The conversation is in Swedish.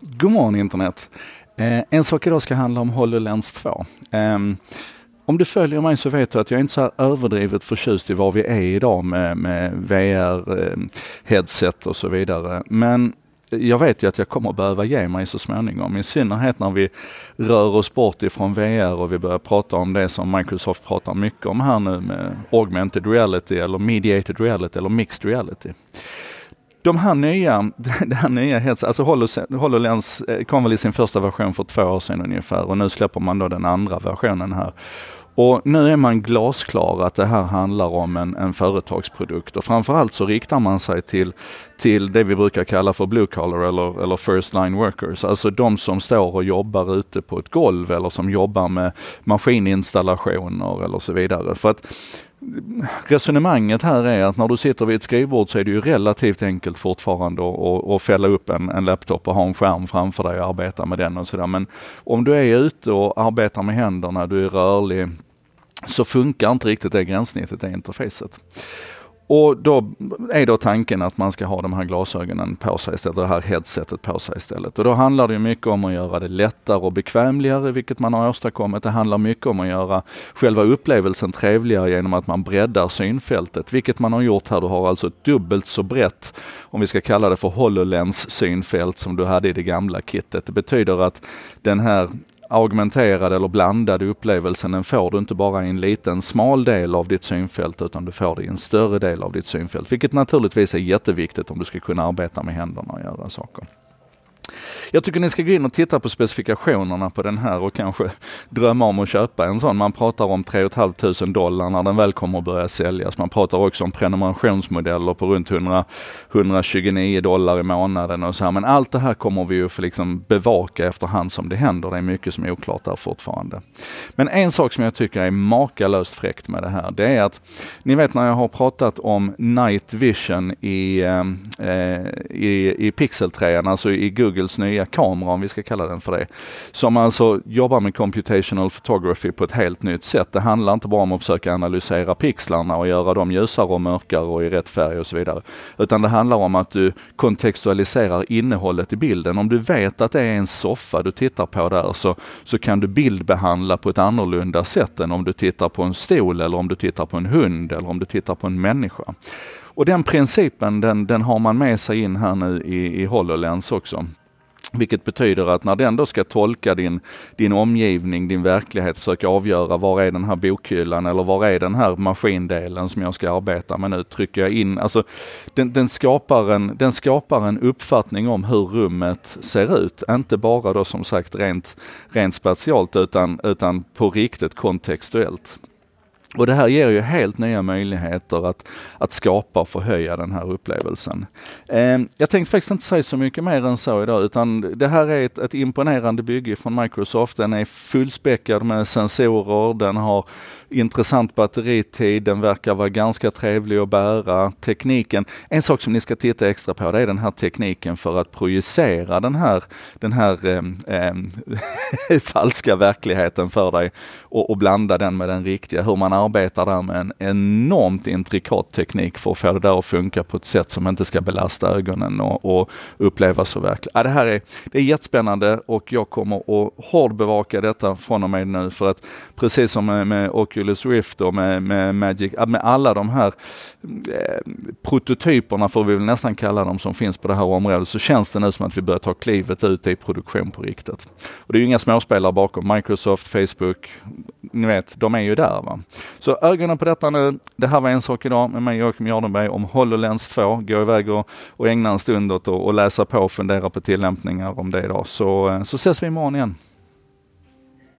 God morgon internet! Eh, en sak idag ska handla om HoloLens 2. Eh, om du följer mig så vet du att jag är inte så här överdrivet förtjust i var vi är idag med, med VR, eh, headset och så vidare. Men jag vet ju att jag kommer behöva ge mig så småningom, i synnerhet när vi rör oss bort ifrån VR och vi börjar prata om det som Microsoft pratar mycket om här nu med augmented reality eller mediated reality eller mixed reality de här nya, det här nya headset, alltså HoloLens kom väl i sin första version för två år sedan ungefär och nu släpper man då den andra versionen här. Och nu är man glasklar att det här handlar om en, en företagsprodukt och framförallt så riktar man sig till, till det vi brukar kalla för blue collar eller, eller first line workers, alltså de som står och jobbar ute på ett golv eller som jobbar med maskininstallationer eller så vidare. För att resonemanget här är att när du sitter vid ett skrivbord så är det ju relativt enkelt fortfarande att, att fälla upp en, en laptop och ha en skärm framför dig och arbeta med den och sådär. Men om du är ute och arbetar med händerna, du är rörlig, så funkar inte riktigt det gränssnittet, det interfacet. Och då är då tanken att man ska ha de här glasögonen på sig istället, det här headsetet på sig istället. Och då handlar det mycket om att göra det lättare och bekvämligare, vilket man har åstadkommit. Det handlar mycket om att göra själva upplevelsen trevligare genom att man breddar synfältet, vilket man har gjort här. Du har alltså ett dubbelt så brett, om vi ska kalla det för HoloLens synfält som du hade i det gamla kittet. Det betyder att den här augmenterade eller blandade upplevelsen, den får du inte bara i en liten smal del av ditt synfält utan du får det i en större del av ditt synfält. Vilket naturligtvis är jätteviktigt om du ska kunna arbeta med händerna och göra saker. Jag tycker ni ska gå in och titta på specifikationerna på den här och kanske drömma om att köpa en sån. Man pratar om 3 500 dollar när den väl kommer att börja säljas. Man pratar också om prenumerationsmodeller på runt 100, 129 dollar i månaden och så här. Men allt det här kommer vi ju få liksom bevaka efterhand som det händer. Det är mycket som är oklart där fortfarande. Men en sak som jag tycker är makalöst fräckt med det här, det är att ni vet när jag har pratat om night vision i, eh, eh i, i Pixel 3, alltså i Googles nya nya kamera, om vi ska kalla den för det, som alltså jobbar med computational photography på ett helt nytt sätt. Det handlar inte bara om att försöka analysera pixlarna och göra dem ljusare och mörkare och i rätt färg och så vidare. Utan det handlar om att du kontextualiserar innehållet i bilden. Om du vet att det är en soffa du tittar på där så, så kan du bildbehandla på ett annorlunda sätt än om du tittar på en stol eller om du tittar på en hund eller om du tittar på en människa. Och den principen den, den har man med sig in här nu i, i HoloLens också. Vilket betyder att när den då ska tolka din, din omgivning, din verklighet, försöka avgöra var är den här bokhyllan eller var är den här maskindelen som jag ska arbeta med nu, trycker jag in, alltså den, den, skapar en, den skapar en uppfattning om hur rummet ser ut. Inte bara då som sagt rent, rent spatialt utan, utan på riktigt kontextuellt. Och det här ger ju helt nya möjligheter att, att skapa och förhöja den här upplevelsen. Eh, jag tänkte faktiskt inte säga så mycket mer än så idag, utan det här är ett, ett imponerande bygge från Microsoft. Den är fullspäckad med sensorer, den har intressant batteritid, den verkar vara ganska trevlig att bära. Tekniken, en sak som ni ska titta extra på, det är den här tekniken för att projicera den här, den här eh, eh, falska verkligheten för dig och, och, blanda den med den riktiga. Hur man arbetar där med en enormt intrikat teknik för att få det där att funka på ett sätt som inte ska belasta ögonen och, och upplevas så verkligt. Ja, det här är, det är jättespännande och jag kommer att hårdbevaka detta från och med nu för att precis som med, med Oculus Rift och med, med Magic, med alla de här eh, prototyperna får vi väl nästan kalla dem som finns på det här området så känns det nu som att vi börjar ta klivet ut i produktion på riktigt. Och det är ju inga småspelare bakom. Microsoft, Facebook, ni vet, de är ju där. Va? Så ögonen på detta nu. Det här var en sak idag med mig Joakim Jardenberg om HoloLens 2. Gå iväg och, och ägna en stund åt att läsa på och fundera på tillämpningar om det idag. Så, eh, så ses vi imorgon igen.